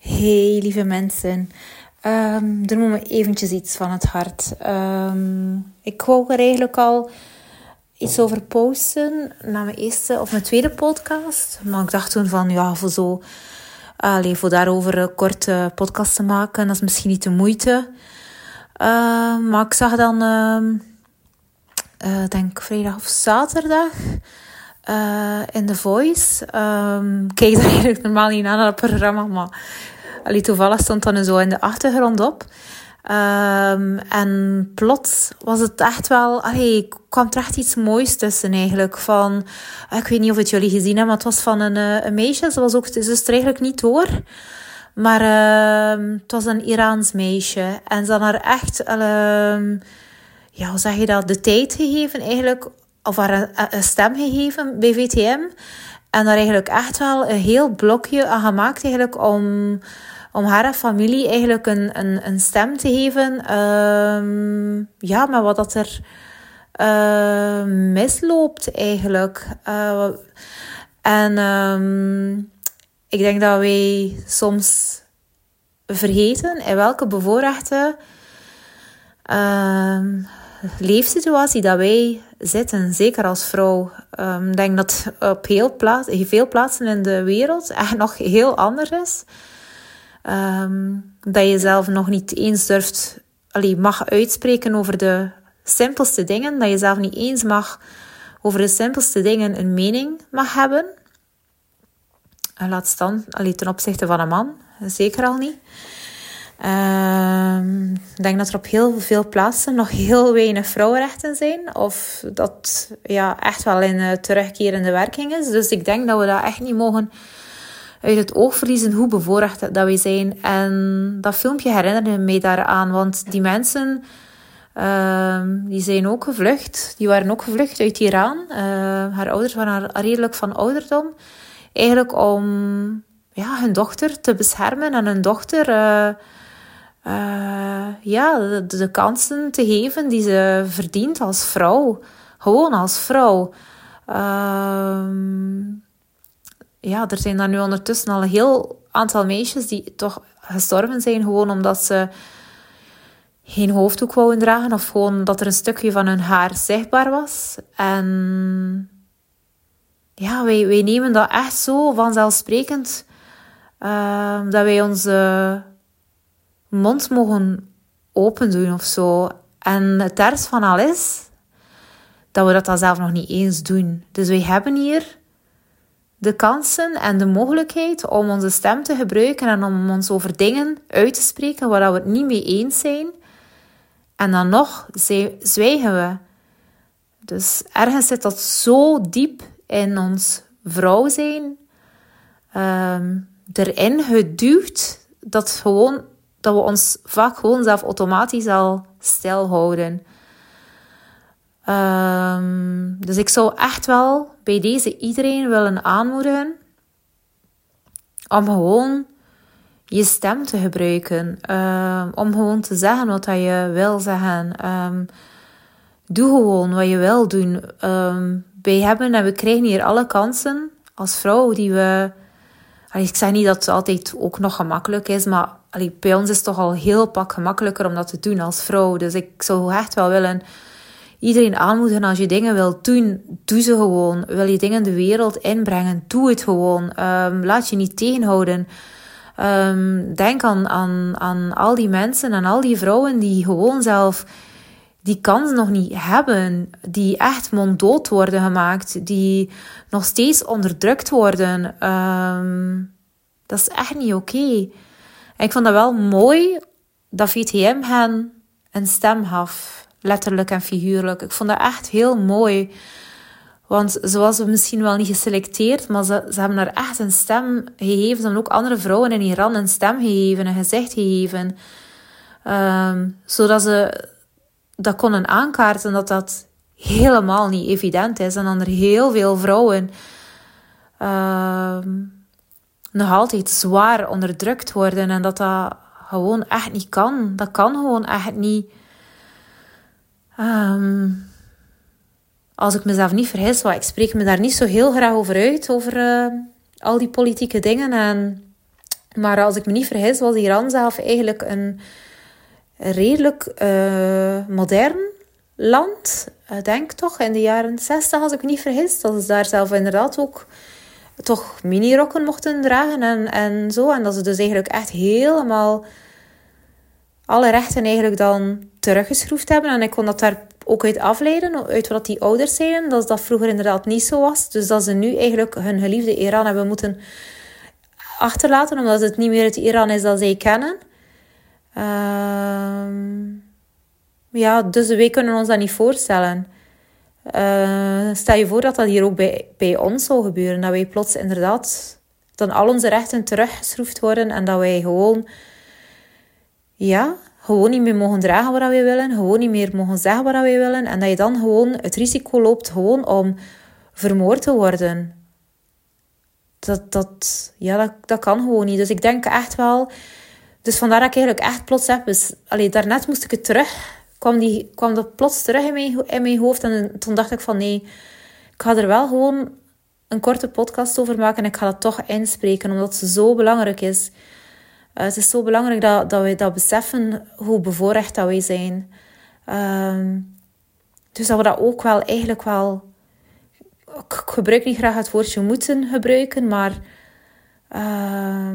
Hey lieve mensen, um, er moet me eventjes iets van het hart. Um, ik wou er eigenlijk al iets over posten na mijn eerste of mijn tweede podcast. Maar ik dacht toen van ja, voor zo, allez, voor daarover een korte podcast te maken, dat is misschien niet de moeite. Uh, maar ik zag dan, uh, denk vrijdag of zaterdag uh, in The Voice. Um, kijk daar eigenlijk normaal niet naar, naar het programma, maar toevallig stond dan zo in de achtergrond op. Um, en plots was het echt wel, allee, kwam er echt iets moois tussen eigenlijk. Van, ik weet niet of het jullie gezien hebben, maar het was van een, eh, een meisje. Ze was ook, ze is er eigenlijk niet door. Maar uh, het was een Iraans meisje. En ze had haar echt, ja, hoe zeg je dat, de tijd gegeven eigenlijk of haar een, stem gegeven bij VTM. En daar eigenlijk echt wel een heel blokje aan gemaakt eigenlijk om, om haar familie eigenlijk een, een, een stem te geven. Um, ja, maar wat dat er uh, misloopt eigenlijk. En um, ik denk dat wij soms vergeten in welke bevoorrechte uh, leefsituatie dat wij zitten, zeker als vrouw. Ehm, ik denk dat op heel plaats, veel plaatsen in de wereld echt nog heel anders is. Um, dat je zelf nog niet eens durft, allee, mag uitspreken over de simpelste dingen. Dat je zelf niet eens mag over de simpelste dingen een mening mag hebben. En laat staan, allee, ten opzichte van een man, zeker al niet. Uh, ik denk dat er op heel veel plaatsen nog heel weinig vrouwenrechten zijn. Of dat ja, echt wel in uh, terugkerende werking is. Dus ik denk dat we dat echt niet mogen uit het oog verliezen hoe bevoorrecht dat wij zijn. En dat filmpje herinnerde mij daaraan. Want die mensen, uh, die zijn ook gevlucht. Die waren ook gevlucht uit Iran. Uh, haar ouders waren redelijk van ouderdom. Eigenlijk om ja, hun dochter te beschermen en hun dochter uh, ja, de, kansen te geven die ze verdient als vrouw. Gewoon als vrouw. Uh, ja, er zijn dan nu ondertussen al een heel aantal meisjes die toch gestorven zijn, gewoon omdat ze geen hoofddoek wouden dragen of gewoon dat er een stukje van hun haar zichtbaar was. En ja, wij, wij nemen dat echt zo vanzelfsprekend uh, dat wij onze mond mogen open doen of zo. En het ergste van al is dat we dat dan zelf nog niet eens doen. Dus wij hebben hier de kansen en de mogelijkheid om onze stem te gebruiken en om ons over dingen uit te spreken waar we het niet mee eens zijn. En dan nog zwijgen we. Dus ergens zit dat zo diep in ons vrouw zijn, um, erin geduwd, dat gewoon dat we ons vaak gewoon zelf automatisch al stilhouden. Um, dus ik zou echt wel bij deze iedereen willen aanmoedigen om gewoon je stem te gebruiken. Um, om gewoon te zeggen wat je wil zeggen. Um, doe gewoon wat je wil doen. wij hebben en we krijgen hier alle kansen als vrouw die we. Ik zeg niet dat het altijd ook nog gemakkelijk is, maar allee, bij ons is het toch al heel pak gemakkelijker om dat te doen als vrouw. Dus ik zou echt wel willen iedereen aanmoedigen als je dingen wilt doen, doe ze gewoon. Wil je dingen de wereld inbrengen, doe het gewoon. Um, laat je niet tegenhouden. Um, denk aan, aan, aan al die mensen en al die vrouwen die gewoon zelf die kans nog niet hebben, die echt monddood worden gemaakt, die nog steeds onderdrukt worden. Um, dat is echt niet oké. Ik vond dat wel mooi dat VTM hen een stem gaf. Letterlijk en figuurlijk. Ik vond dat echt heel mooi. Want ze was misschien wel niet geselecteerd, maar ze, ze hebben haar echt een stem gegeven. Ze hebben ook andere vrouwen in Iran een stem gegeven, een gezicht gegeven. Um, zodat ze dat konden aankaarten dat dat helemaal niet evident is. En dan er heel veel vrouwen um, nog altijd zwaar onderdrukt worden en dat dat gewoon echt niet kan. Dat kan gewoon echt niet. Um, als ik mezelf niet vergis, wat, ik spreek me daar niet zo heel graag over uit, over uh, al die politieke dingen. En Maar als ik me niet vergis, was Iran zelf eigenlijk een redelijk uh, modern land. Ik denk toch in de jaren 60, als ik me niet vergis. Dat ze daar zelf inderdaad ook toch mini-rokken mochten dragen en, en zo. En dat ze dus eigenlijk echt helemaal alle rechten eigenlijk dan teruggeschroefd hebben. En ik kon dat daar ook uit afleiden, uit wat die ouders zeiden, dat dat vroeger inderdaad niet zo was. Dus dat ze nu eigenlijk hun geliefde Iran hebben moeten achterlaten, omdat het niet meer het Iran is dat zij kennen. Ehm, ja, dus wij kunnen ons dat niet voorstellen. Uh, stel je voor dat dat hier ook bij, ons zou gebeuren. Dat wij plots inderdaad dan al onze rechten teruggeschroefd worden en dat wij gewoon, ja, gewoon niet meer mogen dragen wat wij willen, gewoon niet meer mogen zeggen wat wij willen en dat je dan gewoon het risico loopt gewoon om vermoord te worden. Dat, dat, ja, dat, dat kan gewoon niet. Dus ik denk echt wel... Dus vandaar dat ik eigenlijk echt plots heb... Dus, daarnet moest ik het terug... Kwam, die, kwam dat plots terug in mijn, in mijn hoofd. En toen dacht ik van nee... Ik ga er wel gewoon een korte podcast over maken. En ik ga dat toch inspreken. Omdat het zo belangrijk is. Uh, het is zo belangrijk dat, dat wij dat beseffen. Hoe bevoorrecht dat wij zijn. Uh, dus dat we dat ook wel eigenlijk wel ik gebruik niet graag het woordje moeten gebruiken, maar uh,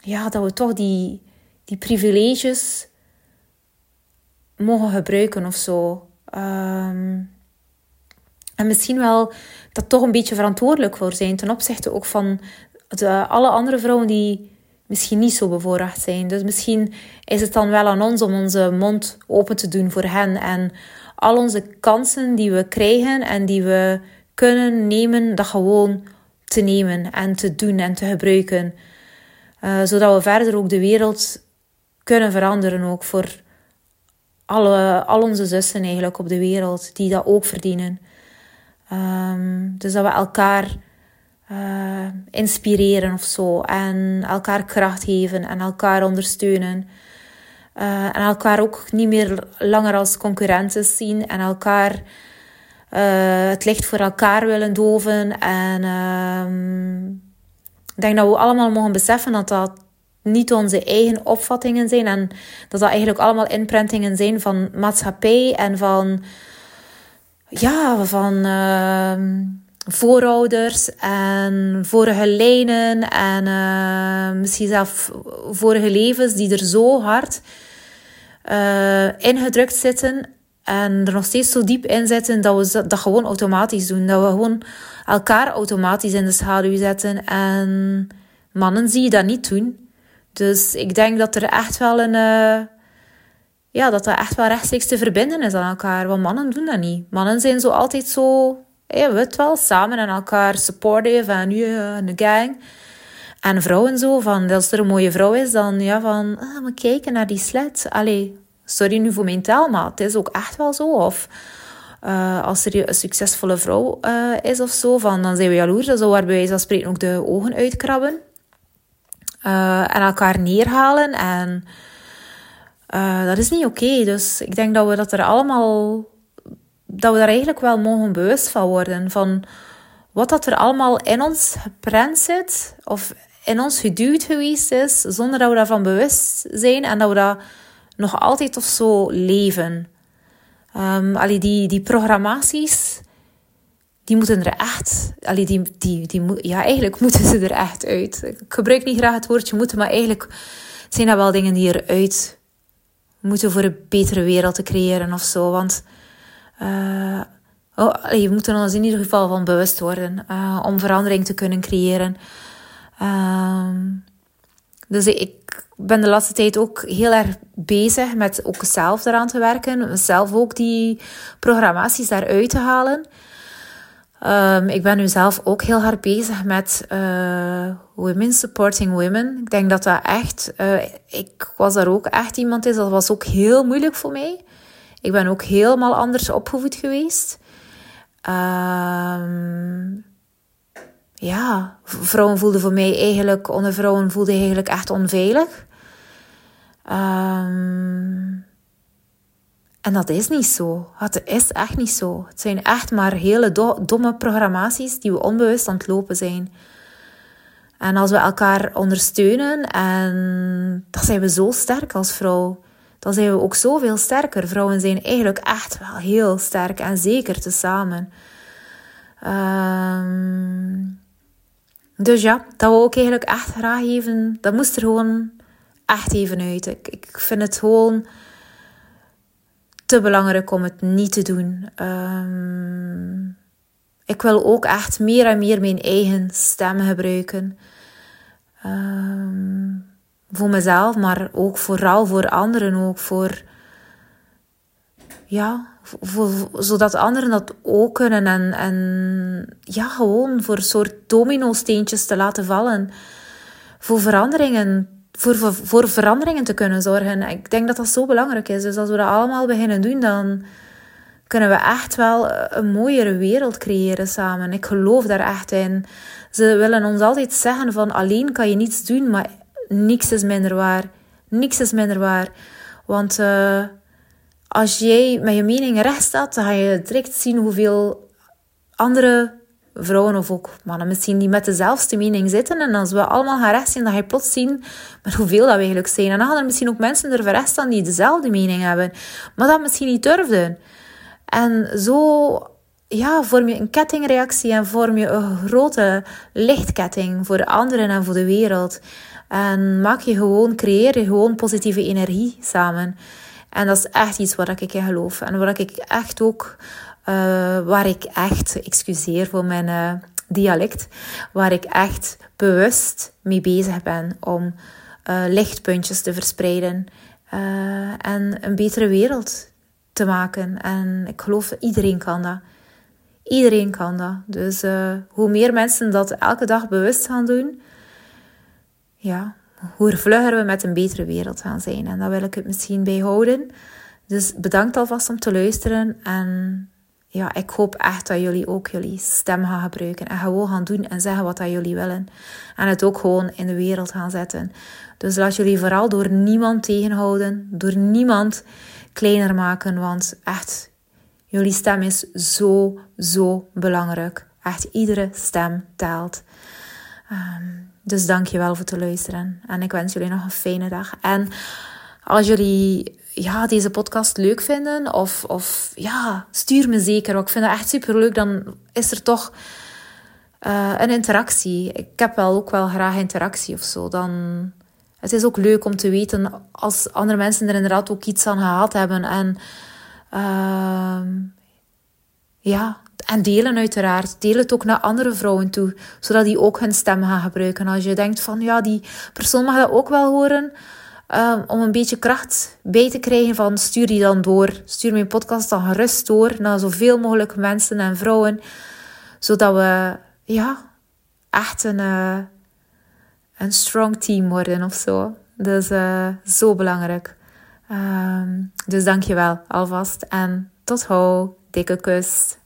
ja, dat we toch die, die privileges mogen gebruiken of zo. Um, en misschien wel dat toch een beetje verantwoordelijk voor zijn ten opzichte ook van de, alle andere vrouwen die misschien niet zo bevoorrecht zijn. Dus misschien is het dan wel aan ons om onze mond open te doen voor hen en al onze kansen die we krijgen en die we kunnen nemen, dat gewoon te nemen en te doen en te gebruiken. Uh, zodat we verder ook de wereld kunnen veranderen, ook voor alle, al onze zussen eigenlijk op de wereld, die dat ook verdienen. Um, dus dat we elkaar uh, inspireren of zo en elkaar kracht geven en elkaar ondersteunen. Uh, en elkaar ook niet meer langer als concurrenten zien en elkaar uh, het licht voor elkaar willen doven. En uh, ik denk dat we allemaal mogen beseffen dat dat niet onze eigen opvattingen zijn en dat dat eigenlijk allemaal inprentingen zijn van maatschappij en van ja, van ehm, voorouders en vorige lijnen en uh, misschien zelf vorige levens die er zo hard uh, ingedrukt zitten en er nog steeds zo diep in zitten dat we dat gewoon automatisch doen. Dat we gewoon elkaar automatisch in de schaduw zetten en mannen zie je dat niet doen. Dus ik denk dat er echt wel een... Uh, ja, dat dat echt wel rechtstreeks te verbinden is aan elkaar. Want mannen doen dat niet. Mannen zijn zo altijd zo je weet wel, samen en elkaar supportive en nu een gang. En vrouwen zo, van als er een mooie vrouw is, dan ja, van, ah, we kijken naar die. Allee, sorry nu voor mijn taal, maar het is ook echt wel zo. Of als er een succesvolle vrouw is of zo, van, dan zijn we jaloers. Dan zou bij wijze van spreken ook de ogen uitkrabben. Uh, en elkaar neerhalen. En dat is niet oké. Dus ik denk dat we dat er allemaal dat we daar eigenlijk wel mogen bewust van worden. Van wat dat er allemaal in ons geprent zit. Of in ons geduwd geweest is. Zonder dat we daarvan bewust zijn. En dat we dat nog altijd of zo leven. Um, die, die programmaties. Die moeten er echt... Allee, die, die, die, ja, eigenlijk moeten ze er echt uit. Ik gebruik niet graag het woordje moeten. Maar eigenlijk zijn dat wel dingen die eruit moeten voor een betere wereld te creëren of zo. Want uh, oh, je moet er ons in ieder geval van bewust worden uh, om verandering te kunnen creëren. Uh, dus ik ben de laatste tijd ook heel erg bezig met ook zelf eraan te werken. Zelf ook die programmaties daaruit te halen. Um, ik ben nu zelf ook heel hard bezig met uh, Women Supporting Women. Ik denk dat dat echt... Uh, ik was daar ook echt iemand is. Dat was ook heel moeilijk voor mij. Ik ben ook helemaal anders opgevoed geweest. Um, ja, vrouwen voelden voor mij eigenlijk, onder vrouwen voelden eigenlijk echt onveilig. Um, en dat is niet zo. Het is echt niet zo. Het zijn echt maar hele domme programmaties die we onbewust aan het lopen zijn. En als we elkaar ondersteunen, en dan zijn we zo sterk als vrouw. Dan zijn we ook zoveel sterker. Vrouwen zijn eigenlijk echt wel heel sterk en zeker tezamen. Um, dus ja, dat wil ik eigenlijk echt graag even. Dat moest er gewoon echt even uit. Ik, ik vind het gewoon belangrijk om het niet te doen. Um, ik wil ook echt meer en meer mijn eigen stem gebruiken. Um, voor mezelf, maar ook vooral voor anderen. Ook voor, ja, zodat anderen dat ook kunnen. En, en ja, gewoon voor een soort domino-steentjes te laten vallen. Voor veranderingen, voor, voor, veranderingen te kunnen zorgen. Ik denk dat dat zo belangrijk is. Dus als we dat allemaal beginnen doen, dan kunnen we echt wel een mooiere wereld creëren samen. Ik geloof daar echt in. Ze willen ons altijd zeggen van alleen kan je niets doen, maar niks is minder waar. Niks is minder waar. Want uh, als jij met je mening recht staat, dan ga je direct zien hoeveel andere vrouwen of ook mannen misschien die met dezelfde mening zitten. En als we allemaal gaan recht zien, dan ga je plots zien met hoeveel dat we eigenlijk zijn. En dan gaan er misschien ook mensen er recht staan die dezelfde mening hebben, maar dat misschien niet durfden. En zo ja, vorm je een kettingreactie en vorm je een grote lichtketting voor de anderen en voor de wereld. En maak je gewoon, creëer je gewoon positieve energie samen. En dat is echt iets waar ik in geloof. En waar ik echt ook, waar ik echt, excuseer voor mijn uh, dialect, waar ik echt bewust mee bezig ben om uh, lichtpuntjes te verspreiden. en een betere wereld te maken. En ik geloof dat iedereen kan dat. Iedereen kan dat. Dus hoe meer mensen dat elke dag bewust gaan doen, ja, hoe vlugger we met een betere wereld gaan zijn. En daar wil ik het misschien bij houden. Dus bedankt alvast om te luisteren. En ja, ik hoop echt dat jullie ook jullie stem gaan gebruiken. En gewoon gaan doen en zeggen wat dat jullie willen. En het ook gewoon in de wereld gaan zetten. Dus laat jullie vooral door niemand tegenhouden. Door niemand kleiner maken. Want echt, jullie stem is zo, zo belangrijk. Echt, iedere stem telt. Um, dus dank je wel voor het luisteren. En ik wens jullie nog een fijne dag. En als jullie ja, deze podcast leuk vinden, of, of ja, stuur me zeker. Want ik vind het echt super leuk. Dan is er toch uh, een interactie. Ik heb wel ook wel graag interactie of zo. Dan, het is ook leuk om te weten als andere mensen er inderdaad ook iets aan gehad hebben. En uh, ja, en delen uiteraard. Deel het ook naar andere vrouwen toe, zodat die ook hun stem gaan gebruiken. Als je denkt van, ja, die persoon mag dat ook wel horen, um, om een beetje kracht bij te krijgen van, stuur die dan door. Stuur mijn podcast dan gerust door naar zoveel mogelijk mensen en vrouwen, zodat we, ja, echt een, uh, een strong team worden of zo. Is uh, zo belangrijk. Um, dus dank je wel alvast en tot ho. Dikke kus.